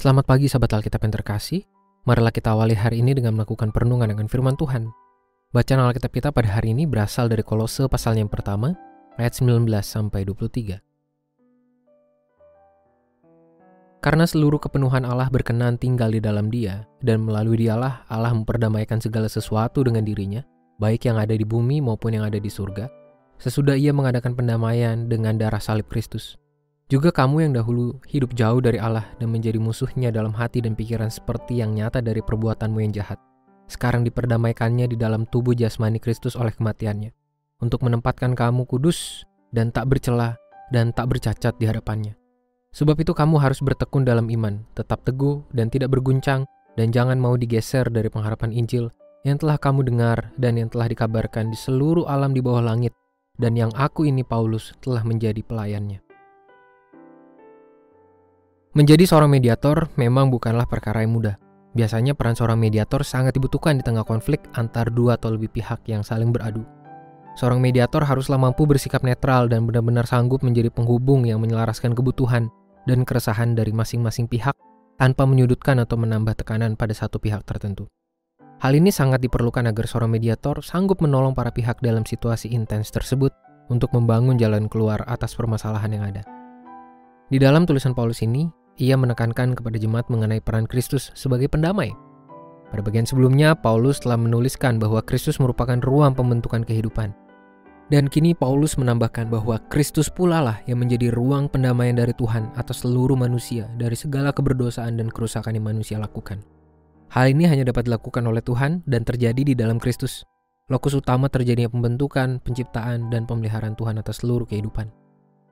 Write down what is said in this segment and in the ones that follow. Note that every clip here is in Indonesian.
Selamat pagi sahabat Alkitab yang terkasih. Marilah kita awali hari ini dengan melakukan perenungan dengan firman Tuhan. Bacaan Alkitab kita pada hari ini berasal dari Kolose pasal yang pertama, ayat 19 sampai 23. Karena seluruh kepenuhan Allah berkenan tinggal di dalam dia, dan melalui dialah Allah memperdamaikan segala sesuatu dengan dirinya, baik yang ada di bumi maupun yang ada di surga, sesudah ia mengadakan pendamaian dengan darah salib Kristus. Juga kamu yang dahulu hidup jauh dari Allah dan menjadi musuhnya dalam hati dan pikiran seperti yang nyata dari perbuatanmu yang jahat. Sekarang diperdamaikannya di dalam tubuh jasmani Kristus oleh kematiannya. Untuk menempatkan kamu kudus dan tak bercela dan tak bercacat di hadapannya. Sebab itu kamu harus bertekun dalam iman, tetap teguh dan tidak berguncang, dan jangan mau digeser dari pengharapan Injil yang telah kamu dengar dan yang telah dikabarkan di seluruh alam di bawah langit, dan yang aku ini Paulus telah menjadi pelayannya. Menjadi seorang mediator memang bukanlah perkara yang mudah. Biasanya peran seorang mediator sangat dibutuhkan di tengah konflik antar dua atau lebih pihak yang saling beradu. Seorang mediator haruslah mampu bersikap netral dan benar-benar sanggup menjadi penghubung yang menyelaraskan kebutuhan dan keresahan dari masing-masing pihak tanpa menyudutkan atau menambah tekanan pada satu pihak tertentu. Hal ini sangat diperlukan agar seorang mediator sanggup menolong para pihak dalam situasi intens tersebut untuk membangun jalan keluar atas permasalahan yang ada. Di dalam tulisan Paulus ini, ia menekankan kepada jemaat mengenai peran Kristus sebagai pendamai. Pada bagian sebelumnya, Paulus telah menuliskan bahwa Kristus merupakan ruang pembentukan kehidupan. Dan kini Paulus menambahkan bahwa Kristus pula lah yang menjadi ruang pendamaian dari Tuhan atas seluruh manusia dari segala keberdosaan dan kerusakan yang manusia lakukan. Hal ini hanya dapat dilakukan oleh Tuhan dan terjadi di dalam Kristus. Lokus utama terjadinya pembentukan, penciptaan, dan pemeliharaan Tuhan atas seluruh kehidupan.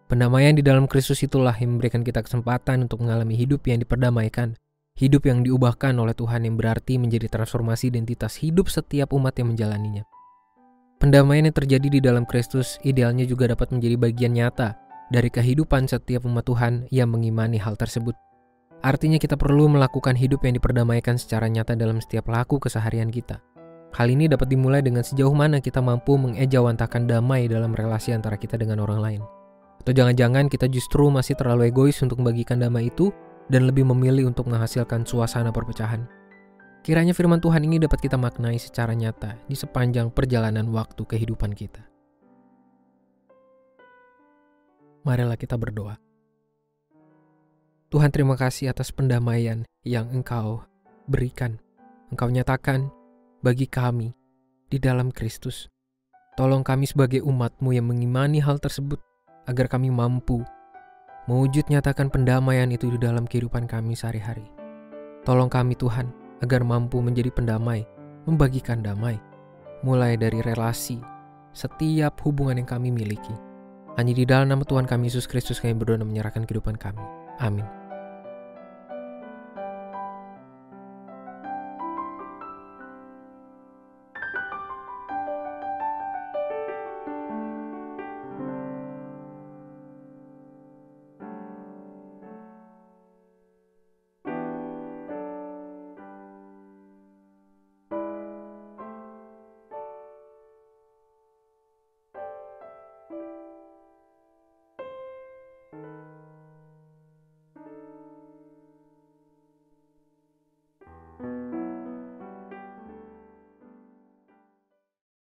Pendamaian di dalam Kristus itulah yang memberikan kita kesempatan untuk mengalami hidup yang diperdamaikan, hidup yang diubahkan oleh Tuhan yang berarti menjadi transformasi identitas hidup setiap umat yang menjalaninya. Pendamaian yang terjadi di dalam Kristus idealnya juga dapat menjadi bagian nyata dari kehidupan setiap umat Tuhan yang mengimani hal tersebut. Artinya kita perlu melakukan hidup yang diperdamaikan secara nyata dalam setiap laku keseharian kita. Hal ini dapat dimulai dengan sejauh mana kita mampu mengejawantakan damai dalam relasi antara kita dengan orang lain. Atau jangan-jangan kita justru masih terlalu egois untuk membagikan damai itu dan lebih memilih untuk menghasilkan suasana perpecahan. Kiranya firman Tuhan ini dapat kita maknai secara nyata di sepanjang perjalanan waktu kehidupan kita. Marilah kita berdoa. Tuhan terima kasih atas pendamaian yang Engkau berikan, Engkau nyatakan bagi kami di dalam Kristus. Tolong kami sebagai umatmu yang mengimani hal tersebut agar kami mampu mewujud nyatakan pendamaian itu di dalam kehidupan kami sehari-hari. Tolong kami Tuhan agar mampu menjadi pendamai, membagikan damai, mulai dari relasi, setiap hubungan yang kami miliki. Hanya di dalam nama Tuhan kami Yesus Kristus kami berdoa dan menyerahkan kehidupan kami. Amin.